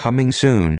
Coming soon.